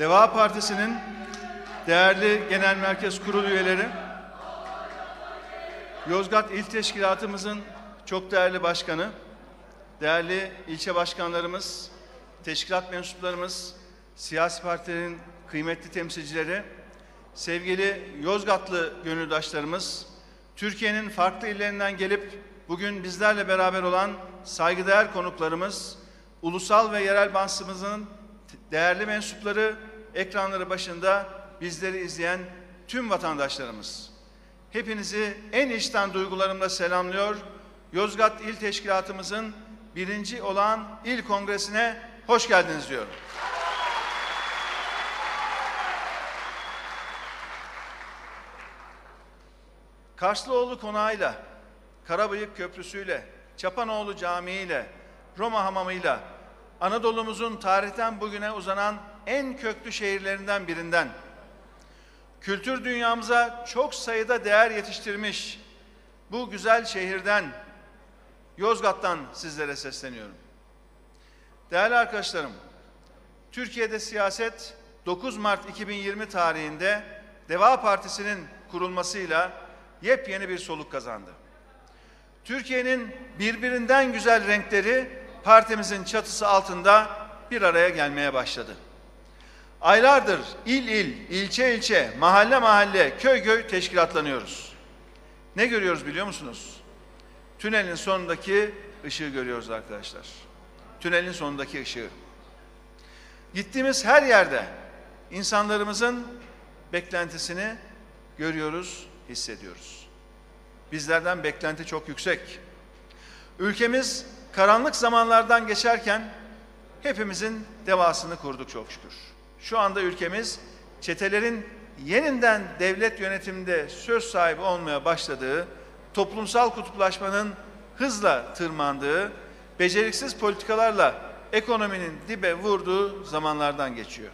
Deva Partisi'nin değerli Genel Merkez Kurulu üyeleri, Yozgat İl Teşkilatımızın çok değerli başkanı, değerli ilçe başkanlarımız, teşkilat mensuplarımız, siyasi partilerin kıymetli temsilcileri, sevgili Yozgatlı gönüldaşlarımız, Türkiye'nin farklı illerinden gelip bugün bizlerle beraber olan saygıdeğer konuklarımız, ulusal ve yerel basımızın değerli mensupları, ekranları başında bizleri izleyen tüm vatandaşlarımız. Hepinizi en içten duygularımla selamlıyor. Yozgat İl Teşkilatımızın birinci olan İl Kongresi'ne hoş geldiniz diyorum. Karslıoğlu Konağı'yla, Karabıyık Köprüsü'yle, Çapanoğlu Camii'yle, Roma Hamamı'yla, Anadolu'muzun tarihten bugüne uzanan en köklü şehirlerinden birinden, kültür dünyamıza çok sayıda değer yetiştirmiş bu güzel şehirden, Yozgat'tan sizlere sesleniyorum. Değerli arkadaşlarım, Türkiye'de siyaset 9 Mart 2020 tarihinde Deva Partisi'nin kurulmasıyla yepyeni bir soluk kazandı. Türkiye'nin birbirinden güzel renkleri partimizin çatısı altında bir araya gelmeye başladı. Aylardır il il, ilçe ilçe, mahalle mahalle, köy köy teşkilatlanıyoruz. Ne görüyoruz biliyor musunuz? Tünelin sonundaki ışığı görüyoruz arkadaşlar. Tünelin sonundaki ışığı. Gittiğimiz her yerde insanlarımızın beklentisini görüyoruz, hissediyoruz. Bizlerden beklenti çok yüksek. Ülkemiz karanlık zamanlardan geçerken hepimizin devasını kurduk çok şükür. Şu anda ülkemiz çetelerin yeniden devlet yönetiminde söz sahibi olmaya başladığı, toplumsal kutuplaşmanın hızla tırmandığı, beceriksiz politikalarla ekonominin dibe vurduğu zamanlardan geçiyor.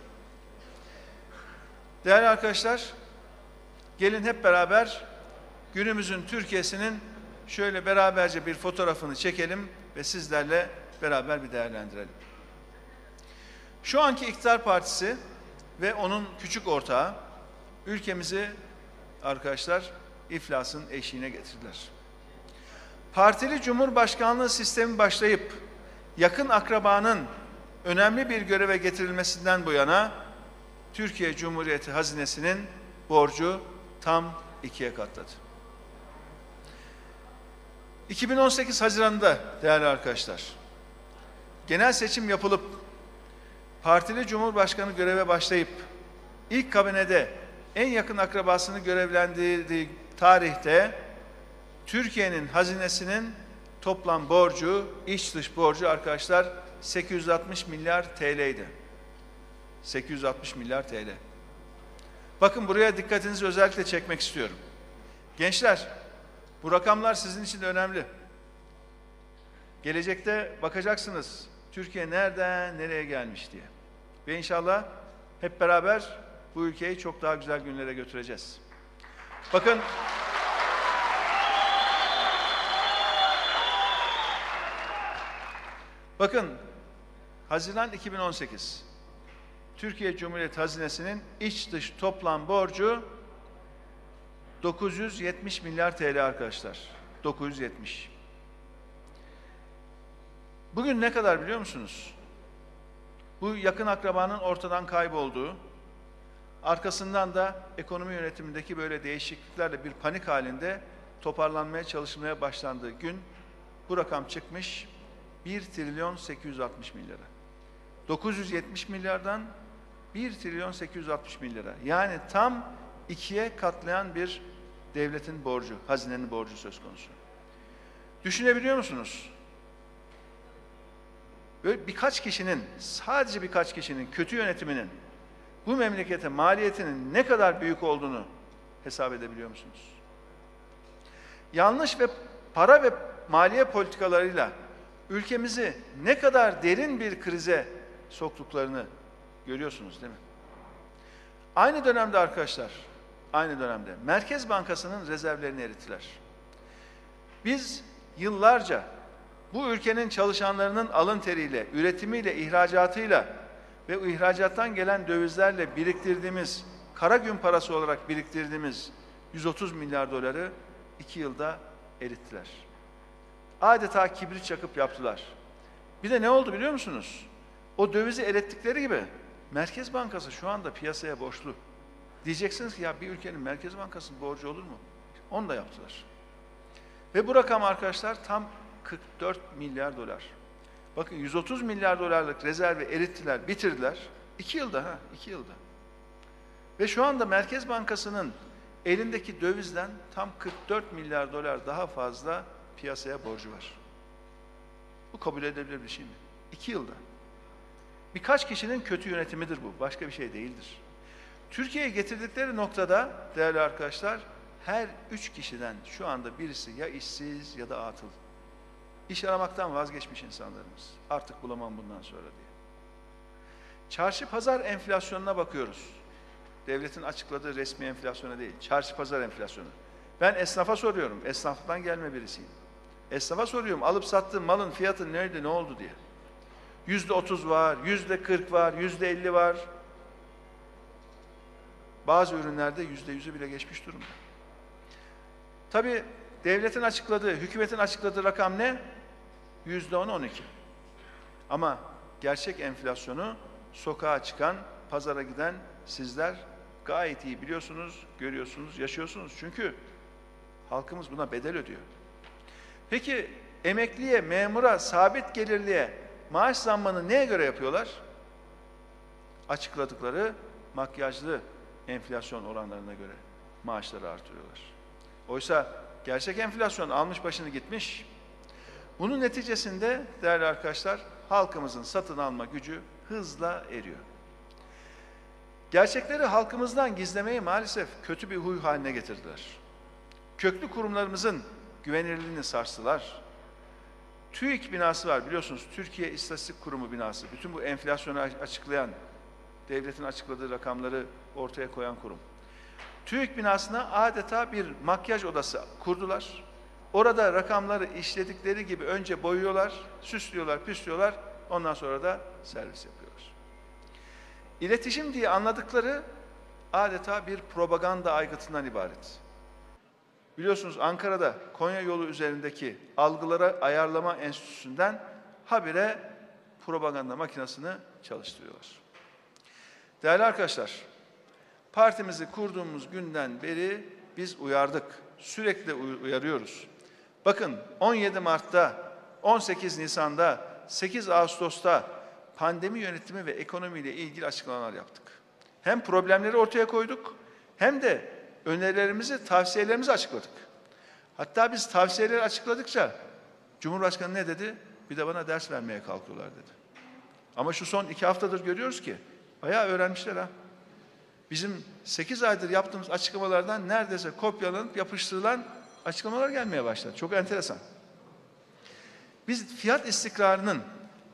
Değerli arkadaşlar, gelin hep beraber günümüzün Türkiye'sinin şöyle beraberce bir fotoğrafını çekelim ve sizlerle beraber bir değerlendirelim. Şu anki iktidar partisi ve onun küçük ortağı ülkemizi arkadaşlar iflasın eşiğine getirdiler. Partili Cumhurbaşkanlığı sistemi başlayıp yakın akrabanın önemli bir göreve getirilmesinden bu yana Türkiye Cumhuriyeti hazinesinin borcu tam ikiye katladı. 2018 Haziran'da değerli arkadaşlar, genel seçim yapılıp partili cumhurbaşkanı göreve başlayıp ilk kabinede en yakın akrabasını görevlendirdiği tarihte Türkiye'nin hazinesinin toplam borcu, iç dış borcu arkadaşlar 860 milyar TL'ydi. 860 milyar TL. Bakın buraya dikkatinizi özellikle çekmek istiyorum. Gençler, bu rakamlar sizin için de önemli. Gelecekte bakacaksınız Türkiye nereden nereye gelmiş diye. Ve inşallah hep beraber bu ülkeyi çok daha güzel günlere götüreceğiz. Bakın Bakın Haziran 2018 Türkiye Cumhuriyeti Hazinesi'nin iç dış toplam borcu 970 milyar TL arkadaşlar. 970. Bugün ne kadar biliyor musunuz? Bu yakın akrabanın ortadan kaybolduğu, arkasından da ekonomi yönetimindeki böyle değişikliklerle bir panik halinde toparlanmaya çalışılmaya başlandığı gün bu rakam çıkmış 1 trilyon 860 milyara. 970 milyardan 1 trilyon 860 milyara. Yani tam ikiye katlayan bir devletin borcu, hazinenin borcu söz konusu. Düşünebiliyor musunuz? Böyle birkaç kişinin, sadece birkaç kişinin kötü yönetiminin bu memlekete maliyetinin ne kadar büyük olduğunu hesap edebiliyor musunuz? Yanlış ve para ve maliye politikalarıyla ülkemizi ne kadar derin bir krize soktuklarını görüyorsunuz değil mi? Aynı dönemde arkadaşlar, aynı dönemde Merkez Bankası'nın rezervlerini erittiler. Biz yıllarca bu ülkenin çalışanlarının alın teriyle, üretimiyle, ihracatıyla ve ihracattan gelen dövizlerle biriktirdiğimiz, kara gün parası olarak biriktirdiğimiz 130 milyar doları iki yılda erittiler. Adeta kibrit çakıp yaptılar. Bir de ne oldu biliyor musunuz? O dövizi erittikleri gibi Merkez Bankası şu anda piyasaya borçlu. Diyeceksiniz ki ya bir ülkenin Merkez Bankası'nın borcu olur mu? Onu da yaptılar. Ve bu rakam arkadaşlar tam 44 milyar dolar. Bakın 130 milyar dolarlık rezervi erittiler, bitirdiler. İki yılda ha, iki yılda. Ve şu anda Merkez Bankası'nın elindeki dövizden tam 44 milyar dolar daha fazla piyasaya borcu var. Bu kabul edilebilir bir şey mi? İki yılda. Birkaç kişinin kötü yönetimidir bu. Başka bir şey değildir. Türkiye'ye getirdikleri noktada değerli arkadaşlar her üç kişiden şu anda birisi ya işsiz ya da atıl. İş aramaktan vazgeçmiş insanlarımız. Artık bulamam bundan sonra diye. Çarşı pazar enflasyonuna bakıyoruz. Devletin açıkladığı resmi enflasyona değil, çarşı pazar enflasyonu. Ben esnafa soruyorum, esnaftan gelme birisiyim. Esnafa soruyorum, alıp sattığım malın fiyatı neydi, ne oldu diye. Yüzde otuz var, yüzde kırk var, yüzde elli var. Bazı ürünlerde yüzde yüzü bile geçmiş durumda. Tabi devletin açıkladığı, hükümetin açıkladığı rakam ne? Yüzde on, on iki. Ama gerçek enflasyonu sokağa çıkan, pazara giden sizler gayet iyi biliyorsunuz, görüyorsunuz, yaşıyorsunuz. Çünkü halkımız buna bedel ödüyor. Peki emekliye, memura, sabit gelirliye maaş zammını neye göre yapıyorlar? Açıkladıkları makyajlı enflasyon oranlarına göre maaşları artırıyorlar. Oysa gerçek enflasyon almış başını gitmiş. Bunun neticesinde değerli arkadaşlar halkımızın satın alma gücü hızla eriyor. Gerçekleri halkımızdan gizlemeyi maalesef kötü bir huy haline getirdiler. Köklü kurumlarımızın güvenilirliğini sarstılar. TÜİK binası var biliyorsunuz Türkiye İstatistik Kurumu binası. Bütün bu enflasyonu açıklayan, devletin açıkladığı rakamları ortaya koyan kurum. TÜİK binasına adeta bir makyaj odası kurdular. Orada rakamları işledikleri gibi önce boyuyorlar, süslüyorlar, püslüyorlar. Ondan sonra da servis yapıyorlar. İletişim diye anladıkları adeta bir propaganda aygıtından ibaret. Biliyorsunuz Ankara'da Konya yolu üzerindeki algılara ayarlama enstitüsünden habire propaganda makinesini çalıştırıyorlar. Değerli arkadaşlar, partimizi kurduğumuz günden beri biz uyardık. Sürekli uyarıyoruz. Bakın 17 Mart'ta, 18 Nisan'da, 8 Ağustos'ta pandemi yönetimi ve ekonomiyle ilgili açıklamalar yaptık. Hem problemleri ortaya koyduk hem de önerilerimizi, tavsiyelerimizi açıkladık. Hatta biz tavsiyeleri açıkladıkça Cumhurbaşkanı ne dedi? Bir de bana ders vermeye kalkıyorlar dedi. Ama şu son iki haftadır görüyoruz ki bayağı öğrenmişler ha. Bizim sekiz aydır yaptığımız açıklamalardan neredeyse kopyalanıp yapıştırılan açıklamalar gelmeye başladı. Çok enteresan. Biz fiyat istikrarının,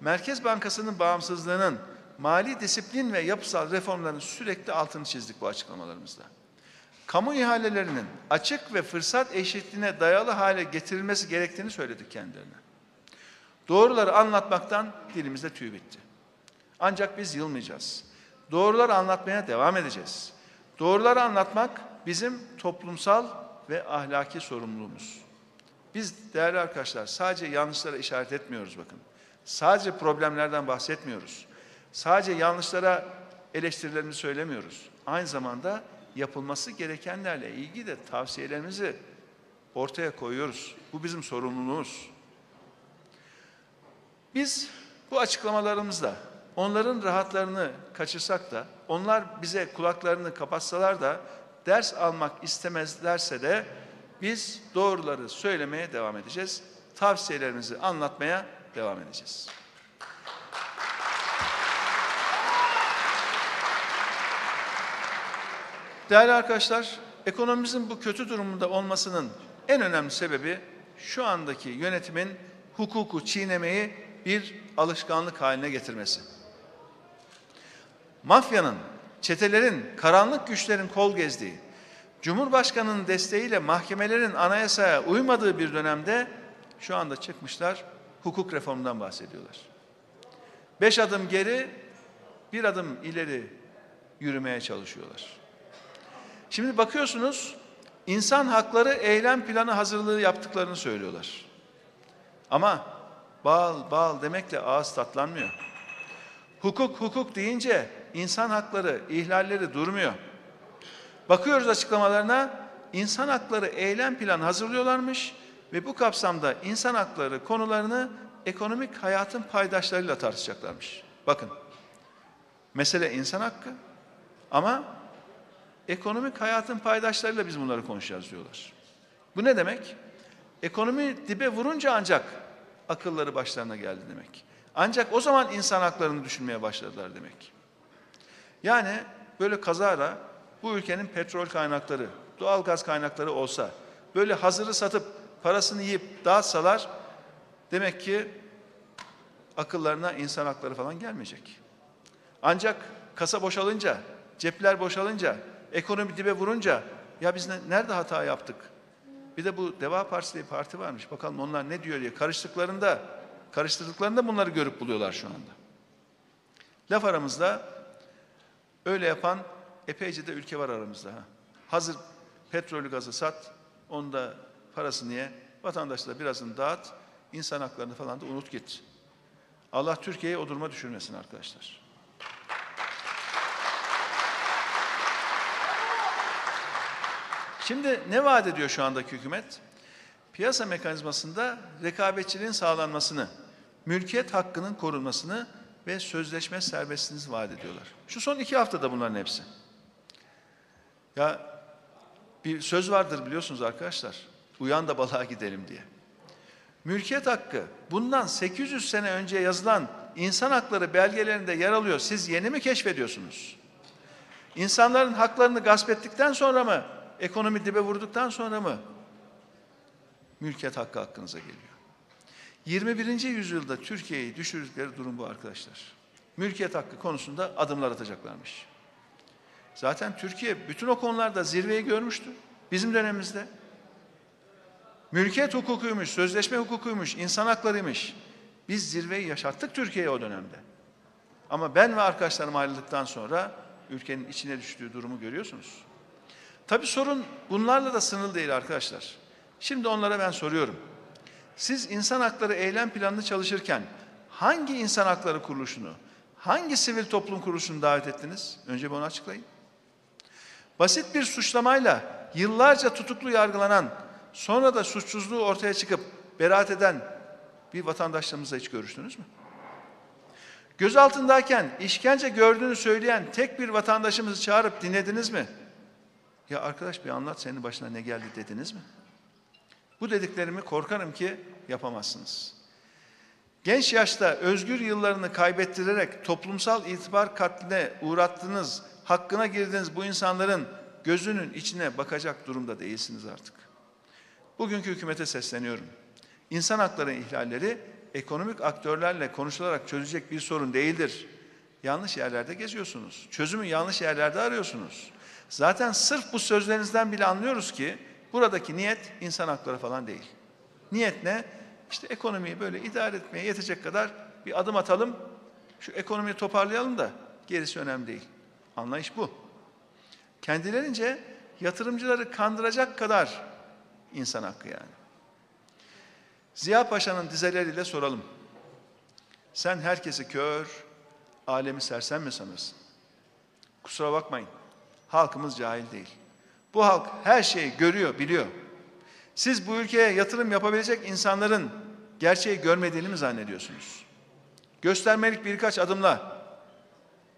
Merkez Bankası'nın bağımsızlığının, mali disiplin ve yapısal reformların sürekli altını çizdik bu açıklamalarımızda. Kamu ihalelerinin açık ve fırsat eşitliğine dayalı hale getirilmesi gerektiğini söyledik kendilerine. Doğruları anlatmaktan dilimizde tüy bitti. Ancak biz yılmayacağız. Doğruları anlatmaya devam edeceğiz. Doğruları anlatmak bizim toplumsal ve ahlaki sorumluluğumuz. Biz değerli arkadaşlar sadece yanlışlara işaret etmiyoruz bakın. Sadece problemlerden bahsetmiyoruz. Sadece yanlışlara eleştirilerimizi söylemiyoruz. Aynı zamanda yapılması gerekenlerle ilgili de tavsiyelerimizi ortaya koyuyoruz. Bu bizim sorumluluğumuz. Biz bu açıklamalarımızla onların rahatlarını kaçırsak da, onlar bize kulaklarını kapatsalar da ders almak istemezlerse de biz doğruları söylemeye devam edeceğiz. Tavsiyelerimizi anlatmaya devam edeceğiz. Değerli arkadaşlar, ekonomimizin bu kötü durumunda olmasının en önemli sebebi şu andaki yönetimin hukuku çiğnemeyi bir alışkanlık haline getirmesi. Mafyanın, çetelerin, karanlık güçlerin kol gezdiği, Cumhurbaşkanının desteğiyle mahkemelerin anayasaya uymadığı bir dönemde şu anda çıkmışlar hukuk reformundan bahsediyorlar. Beş adım geri, bir adım ileri yürümeye çalışıyorlar. Şimdi bakıyorsunuz insan hakları eylem planı hazırlığı yaptıklarını söylüyorlar. Ama bal bal demekle ağız tatlanmıyor. Hukuk hukuk deyince insan hakları ihlalleri durmuyor. Bakıyoruz açıklamalarına insan hakları eylem planı hazırlıyorlarmış ve bu kapsamda insan hakları konularını ekonomik hayatın paydaşlarıyla tartışacaklarmış. Bakın mesele insan hakkı ama ekonomik hayatın paydaşlarıyla biz bunları konuşacağız diyorlar. Bu ne demek? Ekonomi dibe vurunca ancak akılları başlarına geldi demek. Ancak o zaman insan haklarını düşünmeye başladılar demek. Yani böyle kazara bu ülkenin petrol kaynakları, doğal gaz kaynakları olsa, böyle hazırı satıp parasını yiyip dağıtsalar demek ki akıllarına insan hakları falan gelmeyecek. Ancak kasa boşalınca, cepler boşalınca, ekonomi dibe vurunca ya biz ne, nerede hata yaptık? Bir de bu Deva Partisi diye parti varmış. Bakalım onlar ne diyor diye karıştıklarında, karıştırdıklarında bunları görüp buluyorlar şu anda. Laf aramızda öyle yapan epeyce de ülke var aramızda. Ha. Hazır petrolü gazı sat, onu da parasını ye, vatandaşlara birazını dağıt, insan haklarını falan da unut git. Allah Türkiye'yi o duruma düşürmesin arkadaşlar. Şimdi ne vaat ediyor şu andaki hükümet? Piyasa mekanizmasında rekabetçiliğin sağlanmasını, mülkiyet hakkının korunmasını ve sözleşme serbestliğinizi vaat ediyorlar. Şu son iki haftada bunların hepsi. Ya bir söz vardır biliyorsunuz arkadaşlar. Uyan da balığa gidelim diye. Mülkiyet hakkı bundan 800 sene önce yazılan insan hakları belgelerinde yer alıyor. Siz yeni mi keşfediyorsunuz? İnsanların haklarını gasp ettikten sonra mı ekonomi dibe vurduktan sonra mı mülkiyet hakkı hakkınıza geliyor? 21. yüzyılda Türkiye'yi düşürdükleri durum bu arkadaşlar. Mülkiyet hakkı konusunda adımlar atacaklarmış. Zaten Türkiye bütün o konularda zirveyi görmüştü. Bizim dönemimizde. Mülkiyet hukukuymuş, sözleşme hukukuymuş, insan haklarıymış. Biz zirveyi yaşattık Türkiye'ye o dönemde. Ama ben ve arkadaşlarım ayrıldıktan sonra ülkenin içine düştüğü durumu görüyorsunuz. Tabii sorun bunlarla da sınırlı değil arkadaşlar. Şimdi onlara ben soruyorum. Siz insan hakları eylem planını çalışırken hangi insan hakları kuruluşunu, hangi sivil toplum kuruluşunu davet ettiniz? Önce bunu açıklayın. Basit bir suçlamayla yıllarca tutuklu yargılanan, sonra da suçsuzluğu ortaya çıkıp beraat eden bir vatandaşlarımızla hiç görüştünüz mü? Gözaltındayken işkence gördüğünü söyleyen tek bir vatandaşımızı çağırıp dinlediniz mi? Ya arkadaş bir anlat senin başına ne geldi dediniz mi? Bu dediklerimi korkarım ki yapamazsınız. Genç yaşta özgür yıllarını kaybettirerek toplumsal itibar katline uğrattınız, hakkına girdiniz bu insanların gözünün içine bakacak durumda değilsiniz artık. Bugünkü hükümete sesleniyorum. İnsan hakları ihlalleri ekonomik aktörlerle konuşularak çözecek bir sorun değildir. Yanlış yerlerde geziyorsunuz. Çözümü yanlış yerlerde arıyorsunuz. Zaten sırf bu sözlerinizden bile anlıyoruz ki buradaki niyet insan hakları falan değil. Niyet ne? İşte ekonomiyi böyle idare etmeye yetecek kadar bir adım atalım. Şu ekonomiyi toparlayalım da gerisi önemli değil. Anlayış bu. Kendilerince yatırımcıları kandıracak kadar insan hakkı yani. Ziya Paşa'nın dizeleriyle soralım. Sen herkesi kör, alemi sersem mi sanırsın? Kusura bakmayın. Halkımız cahil değil. Bu halk her şeyi görüyor, biliyor. Siz bu ülkeye yatırım yapabilecek insanların gerçeği görmediğini mi zannediyorsunuz? Göstermelik birkaç adımla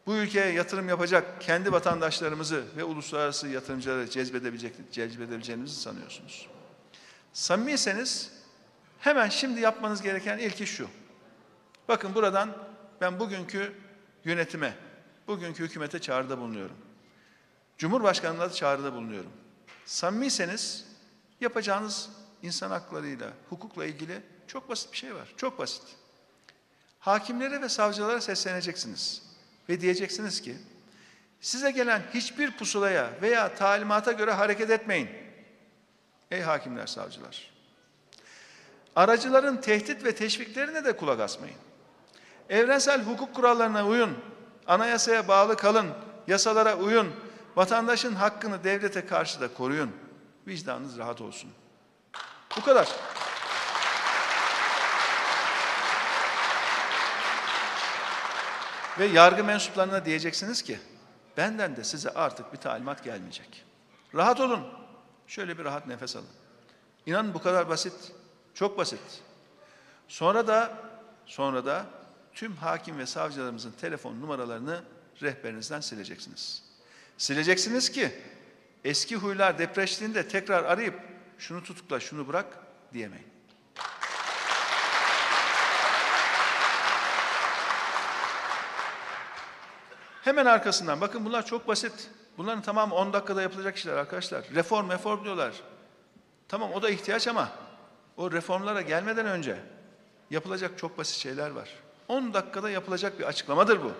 bu ülkeye yatırım yapacak kendi vatandaşlarımızı ve uluslararası yatırımcıları cezbedebilecek, cezbedebileceğinizi sanıyorsunuz. Samimiyseniz hemen şimdi yapmanız gereken ilk iş şu. Bakın buradan ben bugünkü yönetime, bugünkü hükümete çağrıda bulunuyorum. Cumhurbaşkanı'na da çağrıda bulunuyorum. Samimiyseniz yapacağınız insan haklarıyla, hukukla ilgili çok basit bir şey var. Çok basit. Hakimlere ve savcılara sesleneceksiniz. Ve diyeceksiniz ki, size gelen hiçbir pusulaya veya talimata göre hareket etmeyin. Ey hakimler, savcılar. Aracıların tehdit ve teşviklerine de kulak asmayın. Evrensel hukuk kurallarına uyun. Anayasaya bağlı kalın, yasalara uyun, vatandaşın hakkını devlete karşı da koruyun. Vicdanınız rahat olsun. Bu kadar. Ve yargı mensuplarına diyeceksiniz ki, benden de size artık bir talimat gelmeyecek. Rahat olun. Şöyle bir rahat nefes alın. İnanın bu kadar basit. Çok basit. Sonra da sonra da tüm hakim ve savcılarımızın telefon numaralarını rehberinizden sileceksiniz. Sileceksiniz ki eski huylar depreştiğinde tekrar arayıp şunu tutukla, şunu bırak diyemeyin. Hemen arkasından bakın bunlar çok basit. Bunların tamamı 10 dakikada yapılacak işler arkadaşlar. Reform, reform diyorlar. Tamam o da ihtiyaç ama o reformlara gelmeden önce yapılacak çok basit şeyler var. 10 dakikada yapılacak bir açıklamadır bu.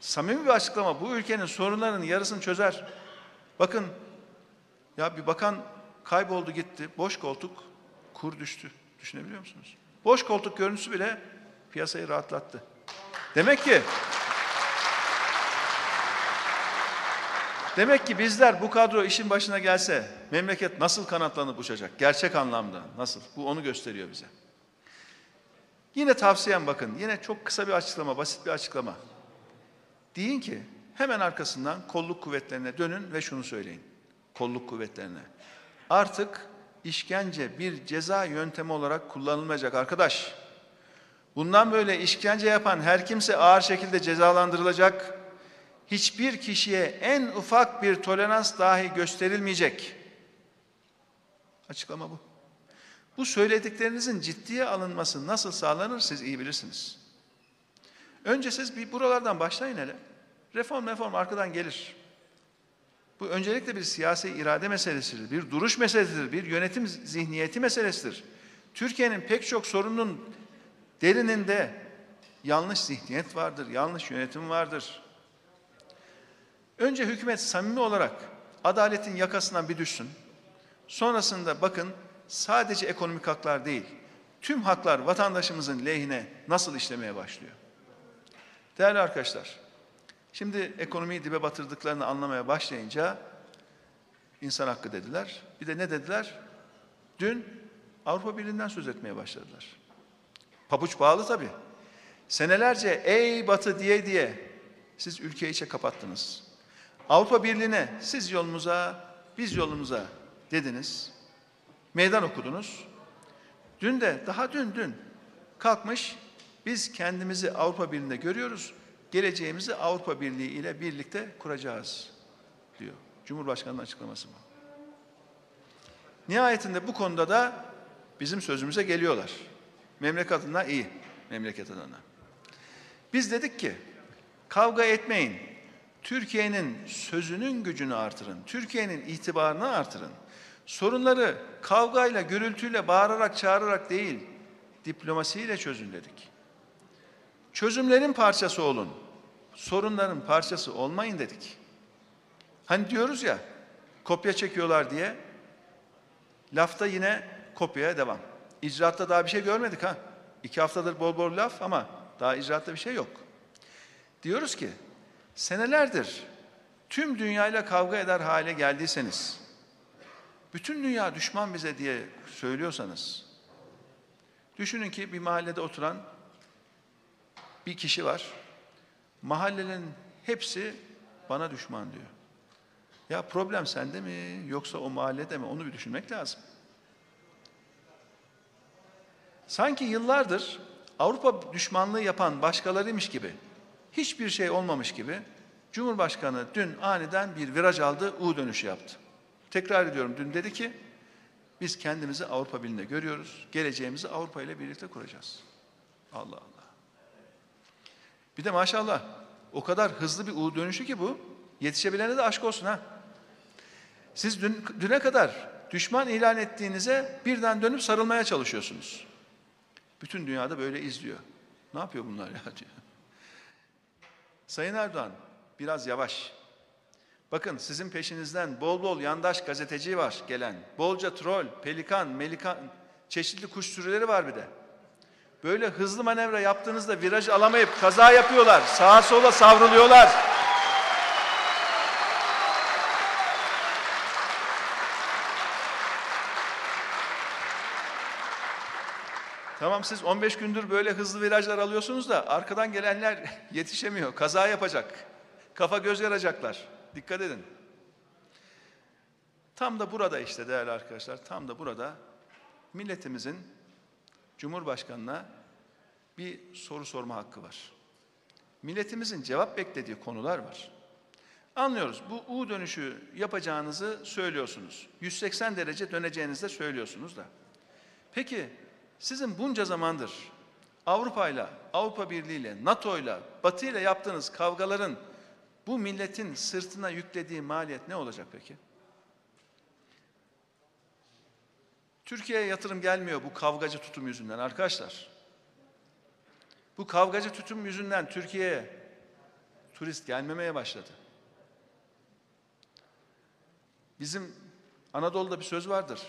Samimi bir açıklama. Bu ülkenin sorunlarının yarısını çözer. Bakın ya bir bakan kayboldu gitti. Boş koltuk kur düştü. Düşünebiliyor musunuz? Boş koltuk görüntüsü bile piyasayı rahatlattı. Demek ki Demek ki bizler bu kadro işin başına gelse memleket nasıl kanatlanıp uçacak? Gerçek anlamda nasıl? Bu onu gösteriyor bize. Yine tavsiyem bakın, yine çok kısa bir açıklama, basit bir açıklama. Deyin ki hemen arkasından kolluk kuvvetlerine dönün ve şunu söyleyin. Kolluk kuvvetlerine. Artık işkence bir ceza yöntemi olarak kullanılmayacak arkadaş. Bundan böyle işkence yapan her kimse ağır şekilde cezalandırılacak hiçbir kişiye en ufak bir tolerans dahi gösterilmeyecek. Açıklama bu. Bu söylediklerinizin ciddiye alınması nasıl sağlanır siz iyi bilirsiniz. Önce siz bir buralardan başlayın hele. Reform reform arkadan gelir. Bu öncelikle bir siyasi irade meselesidir, bir duruş meselesidir, bir yönetim zihniyeti meselesidir. Türkiye'nin pek çok sorunun derininde yanlış zihniyet vardır, yanlış yönetim vardır. Önce hükümet samimi olarak adaletin yakasından bir düşsün. Sonrasında bakın sadece ekonomik haklar değil, tüm haklar vatandaşımızın lehine nasıl işlemeye başlıyor. Değerli arkadaşlar, şimdi ekonomiyi dibe batırdıklarını anlamaya başlayınca insan hakkı dediler. Bir de ne dediler? Dün Avrupa Birliği'nden söz etmeye başladılar. Pabuç bağlı tabii. Senelerce ey batı diye diye siz ülkeyi içe kapattınız. Avrupa Birliği'ne siz yolumuza, biz yolumuza dediniz. Meydan okudunuz. Dün de, daha dün dün kalkmış biz kendimizi Avrupa Birliği'nde görüyoruz. Geleceğimizi Avrupa Birliği ile birlikte kuracağız diyor. Cumhurbaşkanı'nın açıklaması bu. Nihayetinde bu konuda da bizim sözümüze geliyorlar. Memleket adına iyi, memleket adına. Biz dedik ki kavga etmeyin, Türkiye'nin sözünün gücünü artırın. Türkiye'nin itibarını artırın. Sorunları kavgayla, gürültüyle, bağırarak, çağırarak değil, diplomasiyle çözün dedik. Çözümlerin parçası olun. Sorunların parçası olmayın dedik. Hani diyoruz ya, kopya çekiyorlar diye, lafta yine kopyaya devam. İcraatta daha bir şey görmedik ha. İki haftadır bol bol laf ama daha icraatta bir şey yok. Diyoruz ki senelerdir tüm dünyayla kavga eder hale geldiyseniz, bütün dünya düşman bize diye söylüyorsanız, düşünün ki bir mahallede oturan bir kişi var, mahallenin hepsi bana düşman diyor. Ya problem sende mi yoksa o mahallede mi onu bir düşünmek lazım. Sanki yıllardır Avrupa düşmanlığı yapan başkalarıymış gibi hiçbir şey olmamış gibi Cumhurbaşkanı dün aniden bir viraj aldı, U dönüşü yaptı. Tekrar ediyorum dün dedi ki biz kendimizi Avrupa Birliği'nde görüyoruz. Geleceğimizi Avrupa ile birlikte kuracağız. Allah Allah. Bir de maşallah o kadar hızlı bir U dönüşü ki bu. Yetişebilene de aşk olsun ha. Siz dün, düne kadar düşman ilan ettiğinize birden dönüp sarılmaya çalışıyorsunuz. Bütün dünyada böyle izliyor. Ne yapıyor bunlar ya diyor. Sayın Erdoğan biraz yavaş. Bakın sizin peşinizden bol bol yandaş gazeteci var gelen. Bolca troll, pelikan, melikan, çeşitli kuş sürüleri var bir de. Böyle hızlı manevra yaptığınızda viraj alamayıp kaza yapıyorlar. Sağa sola savruluyorlar. Tamam siz 15 gündür böyle hızlı virajlar alıyorsunuz da arkadan gelenler yetişemiyor. Kaza yapacak. Kafa göz yaracaklar. Dikkat edin. Tam da burada işte değerli arkadaşlar, tam da burada milletimizin Cumhurbaşkanına bir soru sorma hakkı var. Milletimizin cevap beklediği konular var. Anlıyoruz. Bu U dönüşü yapacağınızı söylüyorsunuz. 180 derece döneceğinizi de söylüyorsunuz da. Peki sizin bunca zamandır Avrupa ile, Avrupa Birliği ile, NATO ile, Batı ile yaptığınız kavgaların bu milletin sırtına yüklediği maliyet ne olacak peki? Türkiye'ye yatırım gelmiyor bu kavgacı tutum yüzünden arkadaşlar. Bu kavgacı tutum yüzünden Türkiye'ye turist gelmemeye başladı. Bizim Anadolu'da bir söz vardır.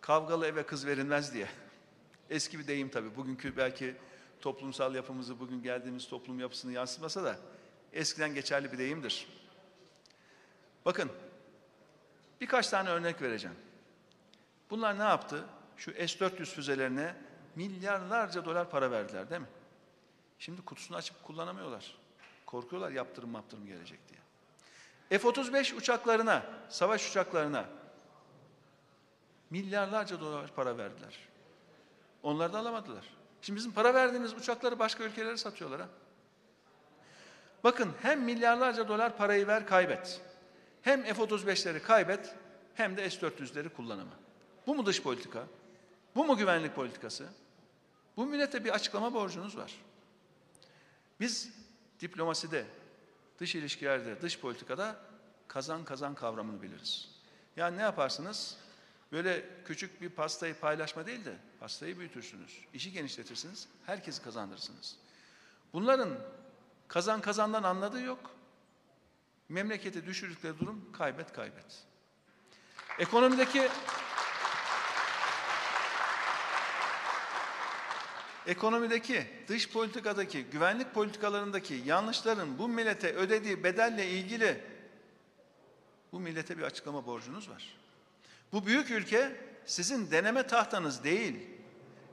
Kavgalı eve kız verilmez diye. Eski bir deyim tabii. Bugünkü belki toplumsal yapımızı, bugün geldiğimiz toplum yapısını yansıtmasa da eskiden geçerli bir deyimdir. Bakın, birkaç tane örnek vereceğim. Bunlar ne yaptı? Şu S-400 füzelerine milyarlarca dolar para verdiler değil mi? Şimdi kutusunu açıp kullanamıyorlar. Korkuyorlar yaptırım yaptırım gelecek diye. F-35 uçaklarına, savaş uçaklarına milyarlarca dolar para verdiler. Onlar da alamadılar. Şimdi bizim para verdiğimiz uçakları başka ülkelere satıyorlar ha. Bakın hem milyarlarca dolar parayı ver kaybet. Hem F-35'leri kaybet hem de S-400'leri kullanama. Bu mu dış politika? Bu mu güvenlik politikası? Bu millete bir açıklama borcunuz var. Biz diplomaside, dış ilişkilerde, dış politikada kazan kazan kavramını biliriz. Yani ne yaparsınız? Böyle küçük bir pastayı paylaşma değil de pastayı büyütürsünüz. işi genişletirsiniz, herkesi kazandırırsınız. Bunların kazan kazandan anladığı yok. Memleketi düşürdükleri durum kaybet kaybet. Ekonomideki ekonomideki, dış politikadaki, güvenlik politikalarındaki yanlışların bu millete ödediği bedelle ilgili bu millete bir açıklama borcunuz var. Bu büyük ülke sizin deneme tahtanız değil.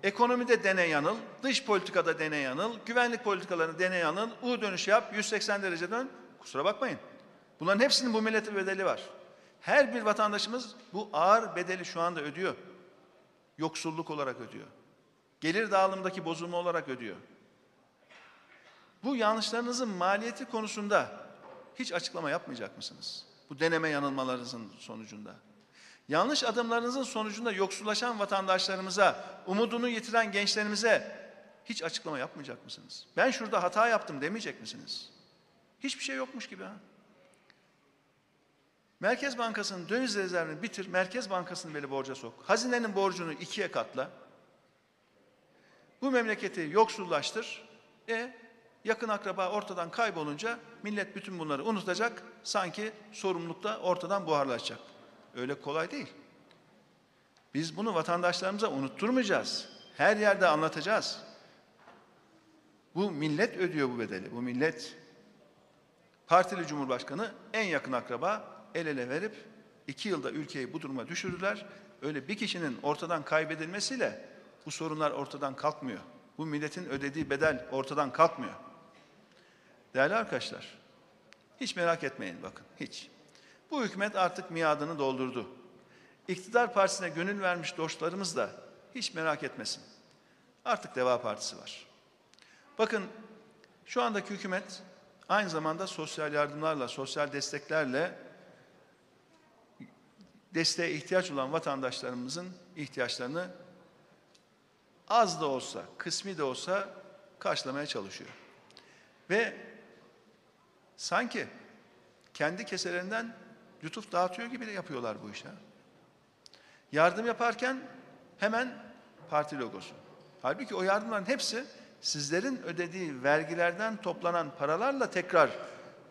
Ekonomide dene yanıl, dış politikada dene yanıl, güvenlik politikalarını dene yanıl, U dönüş yap, 180 derece dön. Kusura bakmayın. Bunların hepsinin bu millete bedeli var. Her bir vatandaşımız bu ağır bedeli şu anda ödüyor. Yoksulluk olarak ödüyor. Gelir dağılımındaki bozulma olarak ödüyor. Bu yanlışlarınızın maliyeti konusunda hiç açıklama yapmayacak mısınız? Bu deneme yanılmalarınızın sonucunda. Yanlış adımlarınızın sonucunda yoksullaşan vatandaşlarımıza, umudunu yitiren gençlerimize hiç açıklama yapmayacak mısınız? Ben şurada hata yaptım demeyecek misiniz? Hiçbir şey yokmuş gibi ha. Merkez Bankası'nın döviz rezervini bitir, Merkez Bankası'nı böyle borca sok. Hazinenin borcunu ikiye katla. Bu memleketi yoksullaştır. E yakın akraba ortadan kaybolunca millet bütün bunları unutacak. Sanki sorumluluk da ortadan buharlaşacak. Öyle kolay değil. Biz bunu vatandaşlarımıza unutturmayacağız. Her yerde anlatacağız. Bu millet ödüyor bu bedeli. Bu millet partili cumhurbaşkanı en yakın akraba el ele verip iki yılda ülkeyi bu duruma düşürdüler. Öyle bir kişinin ortadan kaybedilmesiyle bu sorunlar ortadan kalkmıyor. Bu milletin ödediği bedel ortadan kalkmıyor. Değerli arkadaşlar, hiç merak etmeyin bakın, hiç. Bu hükümet artık miadını doldurdu. İktidar partisine gönül vermiş dostlarımız da hiç merak etmesin. Artık Deva Partisi var. Bakın şu andaki hükümet aynı zamanda sosyal yardımlarla, sosyal desteklerle desteğe ihtiyaç olan vatandaşlarımızın ihtiyaçlarını az da olsa, kısmi de olsa karşılamaya çalışıyor. Ve sanki kendi keselerinden lütuf dağıtıyor gibi de yapıyorlar bu işe. Yardım yaparken hemen parti logosu. Halbuki o yardımların hepsi sizlerin ödediği vergilerden toplanan paralarla tekrar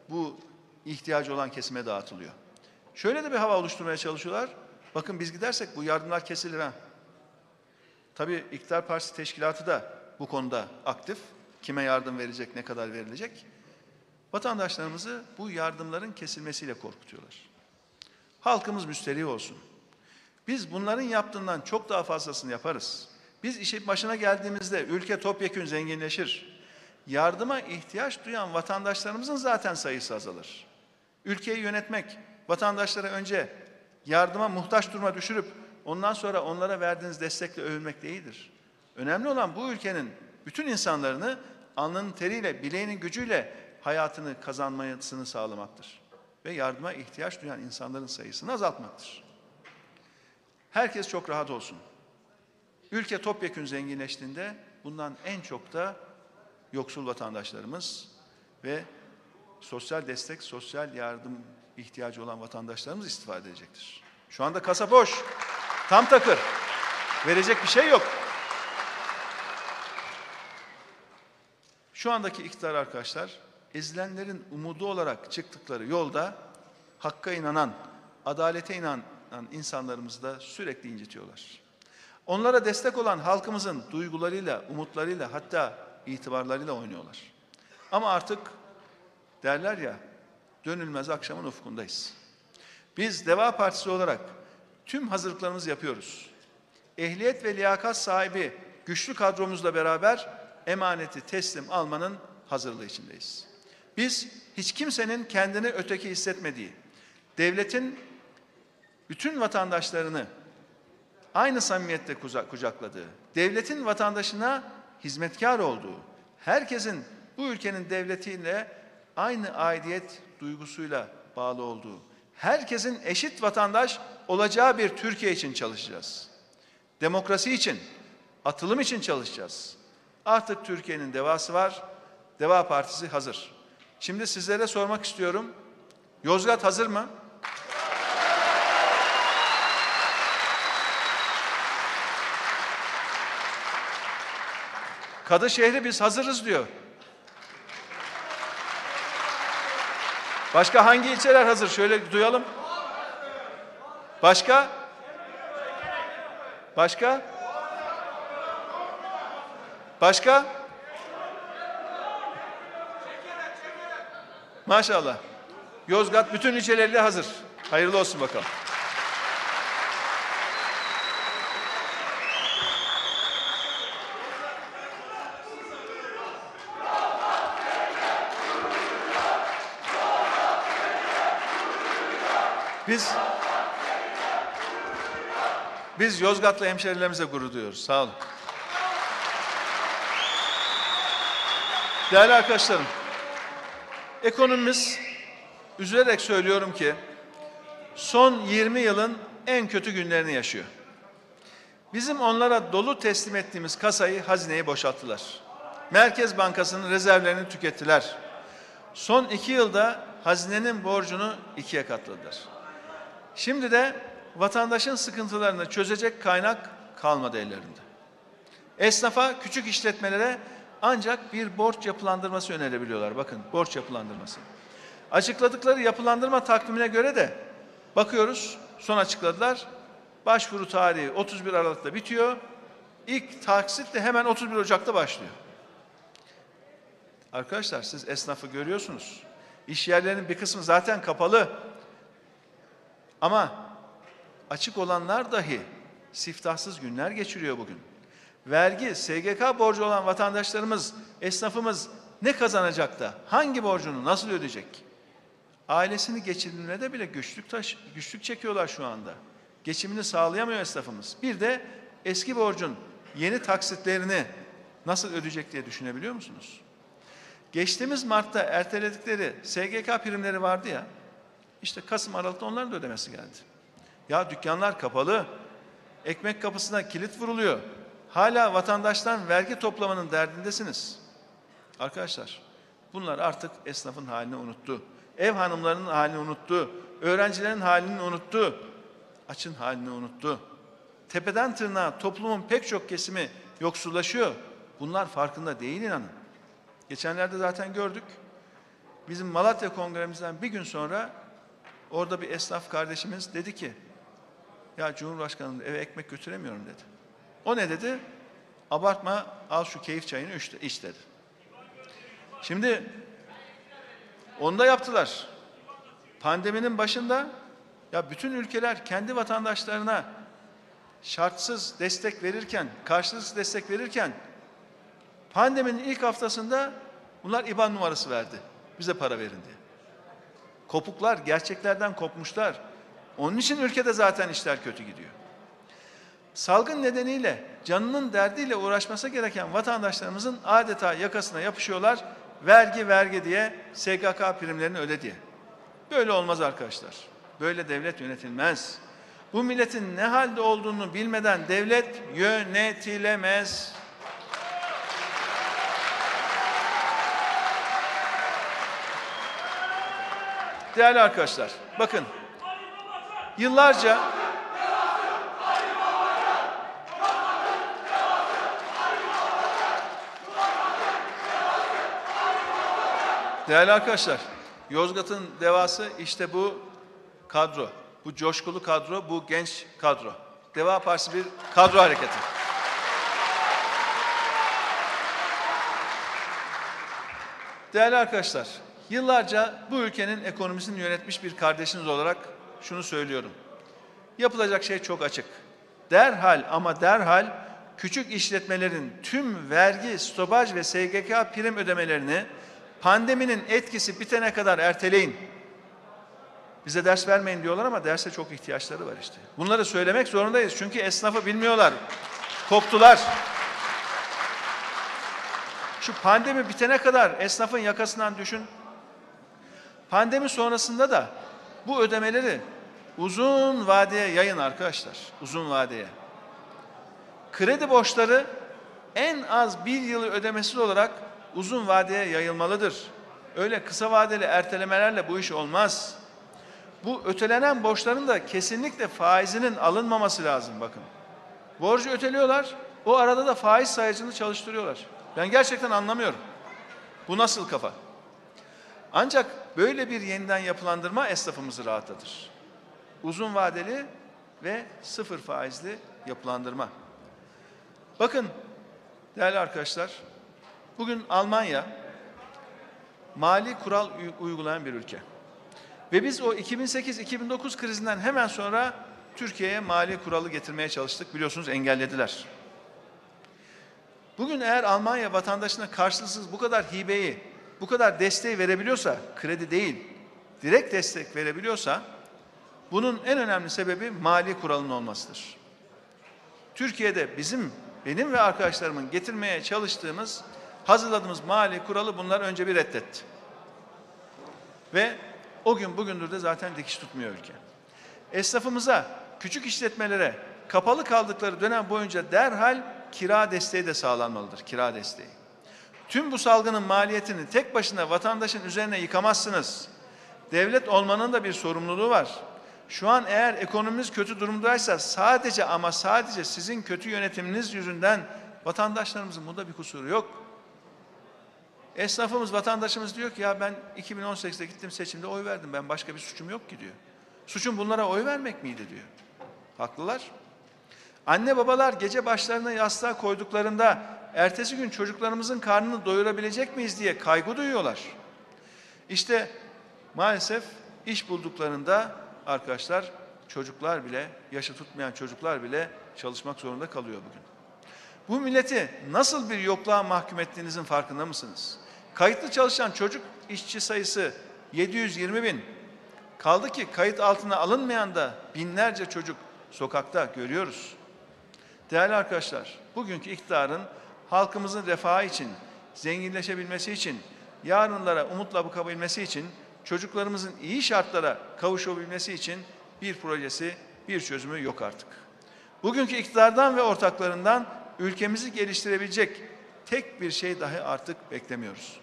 bu ihtiyacı olan kesime dağıtılıyor. Şöyle de bir hava oluşturmaya çalışıyorlar. Bakın biz gidersek bu yardımlar kesilir ha. Tabii İktidar Partisi Teşkilatı da bu konuda aktif. Kime yardım verecek, ne kadar verilecek? Vatandaşlarımızı bu yardımların kesilmesiyle korkutuyorlar. Halkımız müsterih olsun. Biz bunların yaptığından çok daha fazlasını yaparız. Biz işin başına geldiğimizde ülke topyekün zenginleşir. Yardıma ihtiyaç duyan vatandaşlarımızın zaten sayısı azalır. Ülkeyi yönetmek, vatandaşlara önce yardıma muhtaç duruma düşürüp ondan sonra onlara verdiğiniz destekle övülmek değildir. Önemli olan bu ülkenin bütün insanlarını alnının teriyle, bileğinin gücüyle hayatını kazanmasını sağlamaktır. Ve yardıma ihtiyaç duyan insanların sayısını azaltmaktır. Herkes çok rahat olsun. Ülke topyekün zenginleştiğinde bundan en çok da yoksul vatandaşlarımız ve sosyal destek, sosyal yardım ihtiyacı olan vatandaşlarımız istifade edecektir. Şu anda kasa boş, tam takır. Verecek bir şey yok. Şu andaki iktidar arkadaşlar, ezilenlerin umudu olarak çıktıkları yolda hakka inanan, adalete inanan insanlarımızı da sürekli incitiyorlar. Onlara destek olan halkımızın duygularıyla, umutlarıyla hatta itibarlarıyla oynuyorlar. Ama artık derler ya, dönülmez akşamın ufkundayız. Biz Deva Partisi olarak tüm hazırlıklarımızı yapıyoruz. Ehliyet ve liyakat sahibi güçlü kadromuzla beraber emaneti teslim almanın hazırlığı içindeyiz. Biz hiç kimsenin kendini öteki hissetmediği, devletin bütün vatandaşlarını aynı samimiyette kucakladığı, devletin vatandaşına hizmetkar olduğu, herkesin bu ülkenin devletiyle aynı aidiyet duygusuyla bağlı olduğu, herkesin eşit vatandaş olacağı bir Türkiye için çalışacağız. Demokrasi için, atılım için çalışacağız. Artık Türkiye'nin devası var, Deva Partisi hazır. Şimdi sizlere sormak istiyorum, Yozgat hazır mı? Kadı şehri biz hazırız diyor. Başka hangi ilçeler hazır? Şöyle duyalım. Başka? Başka? Başka? Maşallah. Yozgat bütün ilçeleriyle hazır. Hayırlı olsun bakalım. Biz biz Yozgatlı hemşerilerimize gurur duyuyoruz. Sağ olun. Değerli arkadaşlarım, ekonomimiz üzülerek söylüyorum ki son 20 yılın en kötü günlerini yaşıyor. Bizim onlara dolu teslim ettiğimiz kasayı hazineyi boşalttılar. Merkez Bankası'nın rezervlerini tükettiler. Son iki yılda hazinenin borcunu ikiye katladılar. Şimdi de vatandaşın sıkıntılarını çözecek kaynak kalmadı ellerinde. Esnafa, küçük işletmelere ancak bir borç yapılandırması önerebiliyorlar. Bakın borç yapılandırması. Açıkladıkları yapılandırma takvimine göre de bakıyoruz son açıkladılar. Başvuru tarihi 31 Aralık'ta bitiyor. İlk taksit de hemen 31 Ocak'ta başlıyor. Arkadaşlar siz esnafı görüyorsunuz. İş yerlerinin bir kısmı zaten kapalı. Ama açık olanlar dahi siftahsız günler geçiriyor bugün. Vergi, SGK borcu olan vatandaşlarımız, esnafımız ne kazanacak da hangi borcunu nasıl ödeyecek? Ailesini geçindirmede bile güçlük, taş, güçlük çekiyorlar şu anda. Geçimini sağlayamıyor esnafımız. Bir de eski borcun yeni taksitlerini nasıl ödeyecek diye düşünebiliyor musunuz? Geçtiğimiz Mart'ta erteledikleri SGK primleri vardı ya, işte Kasım Aralık'ta onların da ödemesi geldi. Ya dükkanlar kapalı, ekmek kapısına kilit vuruluyor. Hala vatandaştan vergi toplamanın derdindesiniz. Arkadaşlar bunlar artık esnafın halini unuttu. Ev hanımlarının halini unuttu. Öğrencilerin halini unuttu. Açın halini unuttu. Tepeden tırnağa toplumun pek çok kesimi yoksullaşıyor. Bunlar farkında değil inanın. Geçenlerde zaten gördük. Bizim Malatya Kongremizden bir gün sonra orada bir esnaf kardeşimiz dedi ki ya Cumhurbaşkanım eve ekmek götüremiyorum dedi. O ne dedi? Abartma al şu keyif çayını iç, dedi. Şimdi onu da yaptılar. Pandeminin başında ya bütün ülkeler kendi vatandaşlarına şartsız destek verirken, karşılıksız destek verirken pandeminin ilk haftasında bunlar IBAN numarası verdi. Bize para verin diye. Kopuklar gerçeklerden kopmuşlar. Onun için ülkede zaten işler kötü gidiyor. Salgın nedeniyle canının derdiyle uğraşması gereken vatandaşlarımızın adeta yakasına yapışıyorlar. Vergi vergi diye SGK primlerini öde diye. Böyle olmaz arkadaşlar. Böyle devlet yönetilmez. Bu milletin ne halde olduğunu bilmeden devlet yönetilemez. Değerli arkadaşlar, bakın yıllarca Değerli arkadaşlar, Yozgat'ın devası işte bu kadro. Bu coşkulu kadro, bu genç kadro. Deva Partisi bir kadro hareketi. Değerli arkadaşlar, yıllarca bu ülkenin ekonomisini yönetmiş bir kardeşiniz olarak şunu söylüyorum. Yapılacak şey çok açık. Derhal ama derhal küçük işletmelerin tüm vergi, stopaj ve SGK prim ödemelerini pandeminin etkisi bitene kadar erteleyin. Bize ders vermeyin diyorlar ama derse çok ihtiyaçları var işte. Bunları söylemek zorundayız çünkü esnafı bilmiyorlar. Koptular. Şu pandemi bitene kadar esnafın yakasından düşün. Pandemi sonrasında da bu ödemeleri uzun vadeye yayın arkadaşlar. Uzun vadeye. Kredi borçları en az bir yılı ödemesiz olarak uzun vadeye yayılmalıdır. Öyle kısa vadeli ertelemelerle bu iş olmaz. Bu ötelenen borçların da kesinlikle faizinin alınmaması lazım bakın. Borcu öteliyorlar, o arada da faiz sayacını çalıştırıyorlar. Ben gerçekten anlamıyorum. Bu nasıl kafa? Ancak böyle bir yeniden yapılandırma esnafımızı rahatlatır. Uzun vadeli ve sıfır faizli yapılandırma. Bakın değerli arkadaşlar, bugün Almanya mali kural uygulayan bir ülke. Ve biz o 2008-2009 krizinden hemen sonra Türkiye'ye mali kuralı getirmeye çalıştık. Biliyorsunuz engellediler. Bugün eğer Almanya vatandaşına karşılıksız bu kadar hibeyi, bu kadar desteği verebiliyorsa, kredi değil, direkt destek verebiliyorsa, bunun en önemli sebebi mali kuralın olmasıdır. Türkiye'de bizim, benim ve arkadaşlarımın getirmeye çalıştığımız, hazırladığımız mali kuralı bunlar önce bir reddetti. Ve o gün bugündür de zaten dikiş tutmuyor ülke. Esnafımıza, küçük işletmelere kapalı kaldıkları dönem boyunca derhal kira desteği de sağlanmalıdır. Kira desteği. Tüm bu salgının maliyetini tek başına vatandaşın üzerine yıkamazsınız. Devlet olmanın da bir sorumluluğu var. Şu an eğer ekonomimiz kötü durumdaysa sadece ama sadece sizin kötü yönetiminiz yüzünden vatandaşlarımızın bunda bir kusuru yok. Esnafımız, vatandaşımız diyor ki ya ben 2018'de gittim seçimde oy verdim. Ben başka bir suçum yok ki diyor. Suçum bunlara oy vermek miydi diyor. Haklılar. Anne babalar gece başlarına yastığa koyduklarında ertesi gün çocuklarımızın karnını doyurabilecek miyiz diye kaygı duyuyorlar. İşte maalesef iş bulduklarında arkadaşlar çocuklar bile, yaşı tutmayan çocuklar bile çalışmak zorunda kalıyor bugün. Bu milleti nasıl bir yokluğa mahkum ettiğinizin farkında mısınız? Kayıtlı çalışan çocuk işçi sayısı 720 bin. Kaldı ki kayıt altına alınmayan da binlerce çocuk sokakta görüyoruz. Değerli arkadaşlar, bugünkü iktidarın halkımızın refahı için, zenginleşebilmesi için, yarınlara umutla bakabilmesi için, çocuklarımızın iyi şartlara kavuşabilmesi için bir projesi, bir çözümü yok artık. Bugünkü iktidardan ve ortaklarından ülkemizi geliştirebilecek tek bir şey dahi artık beklemiyoruz.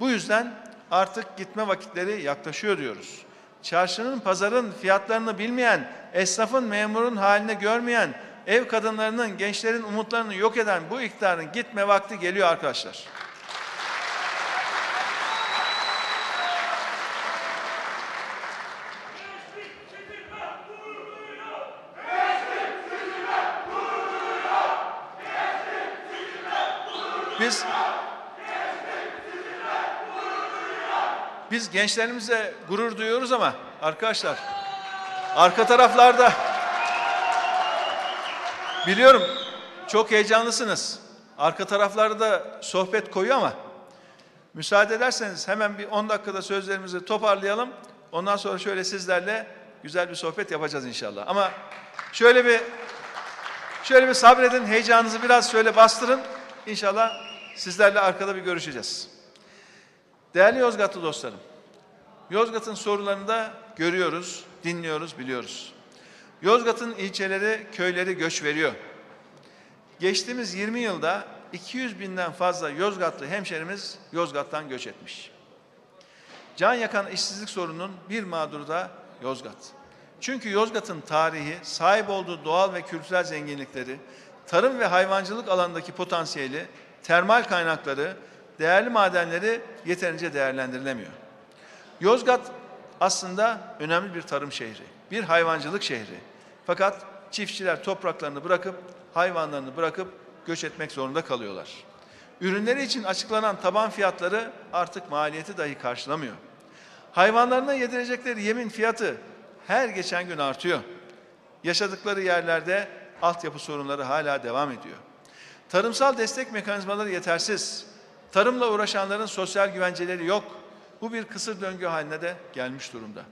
Bu yüzden artık gitme vakitleri yaklaşıyor diyoruz. Çarşının, pazarın fiyatlarını bilmeyen, esnafın, memurun halini görmeyen, ev kadınlarının, gençlerin umutlarını yok eden bu iktidarın gitme vakti geliyor arkadaşlar. Biz biz gençlerimize gurur duyuyoruz ama arkadaşlar arka taraflarda biliyorum çok heyecanlısınız. Arka taraflarda da sohbet koyu ama müsaade ederseniz hemen bir 10 dakikada sözlerimizi toparlayalım. Ondan sonra şöyle sizlerle güzel bir sohbet yapacağız inşallah. Ama şöyle bir şöyle bir sabredin, heyecanınızı biraz şöyle bastırın. İnşallah sizlerle arkada bir görüşeceğiz. Değerli Yozgatlı dostlarım, Yozgat'ın sorunlarını da görüyoruz, dinliyoruz, biliyoruz. Yozgat'ın ilçeleri, köyleri göç veriyor. Geçtiğimiz 20 yılda 200 binden fazla Yozgatlı hemşerimiz Yozgat'tan göç etmiş. Can yakan işsizlik sorununun bir mağduru da Yozgat. Çünkü Yozgat'ın tarihi, sahip olduğu doğal ve kültürel zenginlikleri, tarım ve hayvancılık alanındaki potansiyeli, termal kaynakları, değerli madenleri yeterince değerlendirilemiyor. Yozgat aslında önemli bir tarım şehri, bir hayvancılık şehri. Fakat çiftçiler topraklarını bırakıp, hayvanlarını bırakıp göç etmek zorunda kalıyorlar. Ürünleri için açıklanan taban fiyatları artık maliyeti dahi karşılamıyor. Hayvanlarına yedirecekleri yemin fiyatı her geçen gün artıyor. Yaşadıkları yerlerde altyapı sorunları hala devam ediyor. Tarımsal destek mekanizmaları yetersiz. Tarımla uğraşanların sosyal güvenceleri yok. Bu bir kısır döngü haline de gelmiş durumda.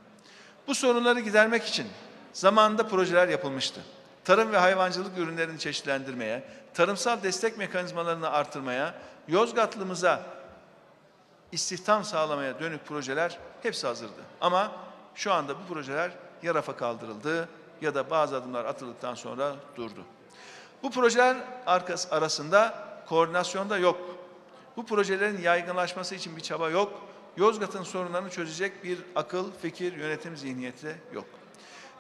Bu sorunları gidermek için zamanında projeler yapılmıştı. Tarım ve hayvancılık ürünlerini çeşitlendirmeye, tarımsal destek mekanizmalarını artırmaya, Yozgatlımıza istihdam sağlamaya dönük projeler hepsi hazırdı. Ama şu anda bu projeler ya rafa kaldırıldı ya da bazı adımlar atıldıktan sonra durdu. Bu projeler arkası arasında koordinasyonda yok. Bu projelerin yaygınlaşması için bir çaba yok. Yozgat'ın sorunlarını çözecek bir akıl, fikir, yönetim zihniyeti yok.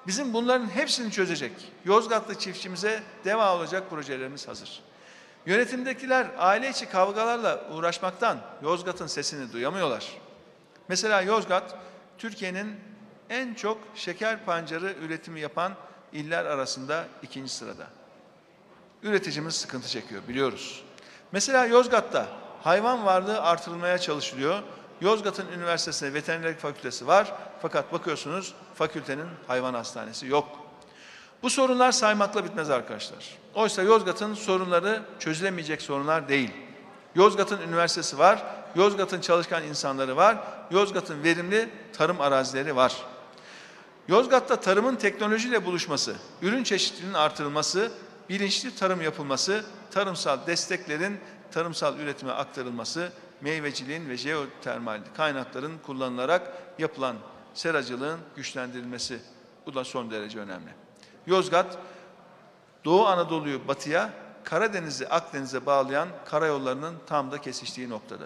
Bizim bunların hepsini çözecek, Yozgatlı çiftçimize deva olacak projelerimiz hazır. Yönetimdekiler aile içi kavgalarla uğraşmaktan Yozgat'ın sesini duyamıyorlar. Mesela Yozgat, Türkiye'nin en çok şeker pancarı üretimi yapan iller arasında ikinci sırada. Üreticimiz sıkıntı çekiyor biliyoruz. Mesela Yozgat'ta hayvan varlığı artırılmaya çalışılıyor. Yozgat'ın üniversitesinde veterinerlik fakültesi var fakat bakıyorsunuz fakültenin hayvan hastanesi yok. Bu sorunlar saymakla bitmez arkadaşlar. Oysa Yozgat'ın sorunları çözülemeyecek sorunlar değil. Yozgat'ın üniversitesi var, Yozgat'ın çalışkan insanları var, Yozgat'ın verimli tarım arazileri var. Yozgat'ta tarımın teknolojiyle buluşması, ürün çeşitliliğinin artırılması, bilinçli tarım yapılması, tarımsal desteklerin tarımsal üretime aktarılması, meyveciliğin ve jeotermal kaynakların kullanılarak yapılan seracılığın güçlendirilmesi bu da son derece önemli. Yozgat, Doğu Anadolu'yu batıya, Karadeniz'i Akdeniz'e bağlayan karayollarının tam da kesiştiği noktada.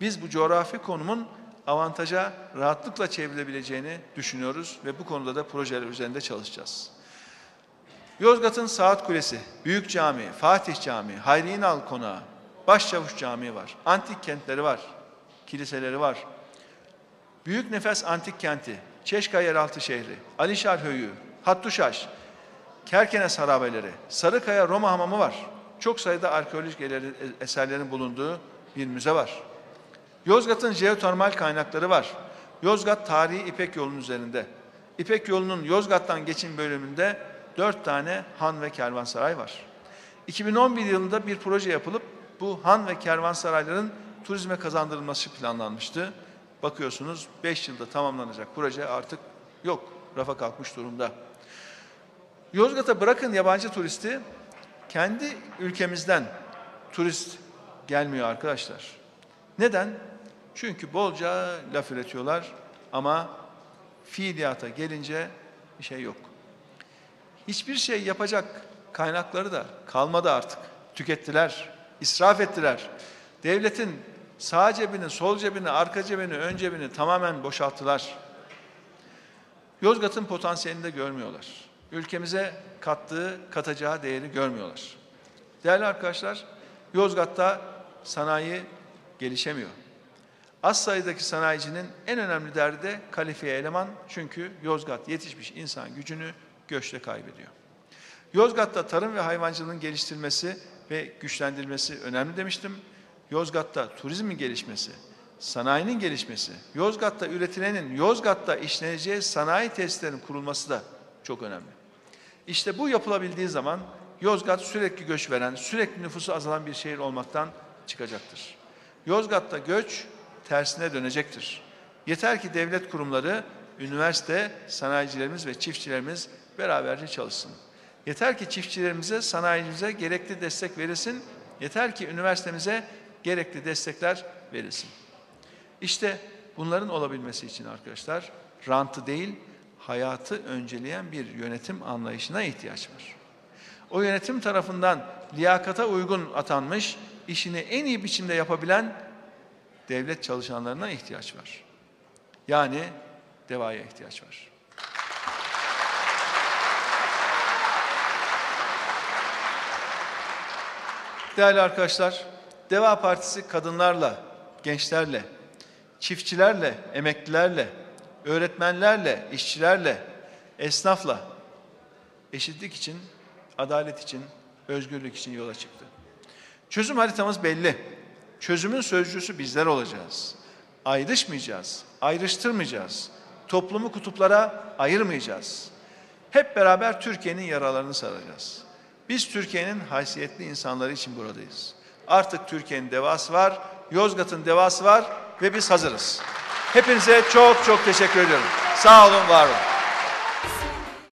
Biz bu coğrafi konumun avantaja rahatlıkla çevrilebileceğini düşünüyoruz ve bu konuda da projeler üzerinde çalışacağız. Yozgat'ın Saat Kulesi, Büyük Cami, Fatih Camii, Hayri İnal Konağı, Başçavuş Camii var, antik kentleri var, kiliseleri var. Büyük Nefes Antik Kenti, Çeşka Yeraltı Şehri, Alişar Höyü, Hattuşaş, Kerkenes harabeleri, Sarıkaya Roma Hamamı var. Çok sayıda arkeolojik eserlerin bulunduğu bir müze var. Yozgat'ın jeotermal kaynakları var. Yozgat tarihi İpek yolunun üzerinde. İpek yolunun Yozgat'tan geçin bölümünde dört tane han ve kervansaray var. 2011 yılında bir proje yapılıp bu han ve kervansarayların turizme kazandırılması planlanmıştı. Bakıyorsunuz 5 yılda tamamlanacak proje artık yok, rafa kalkmış durumda. Yozgat'a bırakın yabancı turisti, kendi ülkemizden turist gelmiyor arkadaşlar. Neden? Çünkü bolca laf üretiyorlar ama fiiliyata gelince bir şey yok. Hiçbir şey yapacak kaynakları da kalmadı artık. Tükettiler, israf ettiler. Devletin sağ cebini, sol cebini, arka cebini, ön cebini tamamen boşalttılar. Yozgat'ın potansiyelini de görmüyorlar. Ülkemize kattığı, katacağı değeri görmüyorlar. Değerli arkadaşlar, Yozgat'ta sanayi gelişemiyor. Az sayıdaki sanayicinin en önemli derdi de kalifiye eleman çünkü Yozgat yetişmiş insan gücünü göçte kaybediyor. Yozgat'ta tarım ve hayvancılığın geliştirilmesi ve güçlendirilmesi önemli demiştim. Yozgat'ta turizmin gelişmesi, sanayinin gelişmesi, Yozgat'ta üretilenin Yozgat'ta işleneceği sanayi tesislerinin kurulması da çok önemli. İşte bu yapılabildiği zaman Yozgat sürekli göç veren, sürekli nüfusu azalan bir şehir olmaktan çıkacaktır. Yozgat'ta göç tersine dönecektir. Yeter ki devlet kurumları, üniversite, sanayicilerimiz ve çiftçilerimiz beraberce çalışsın. Yeter ki çiftçilerimize, sanayicimize gerekli destek verilsin. Yeter ki üniversitemize gerekli destekler verilsin. İşte bunların olabilmesi için arkadaşlar rantı değil, hayatı önceleyen bir yönetim anlayışına ihtiyaç var. O yönetim tarafından liyakata uygun atanmış, işini en iyi biçimde yapabilen devlet çalışanlarına ihtiyaç var. Yani devaya ihtiyaç var. Değerli arkadaşlar, Deva Partisi kadınlarla, gençlerle, çiftçilerle, emeklilerle, öğretmenlerle, işçilerle, esnafla eşitlik için, adalet için, özgürlük için yola çıktı. Çözüm haritamız belli. Çözümün sözcüsü bizler olacağız. Ayrışmayacağız, ayrıştırmayacağız. Toplumu kutuplara ayırmayacağız. Hep beraber Türkiye'nin yaralarını saracağız. Biz Türkiye'nin haysiyetli insanları için buradayız. Artık Türkiye'nin devası var, Yozgat'ın devası var ve biz hazırız. Hepinize çok çok teşekkür ediyorum. Sağ olun, var olun.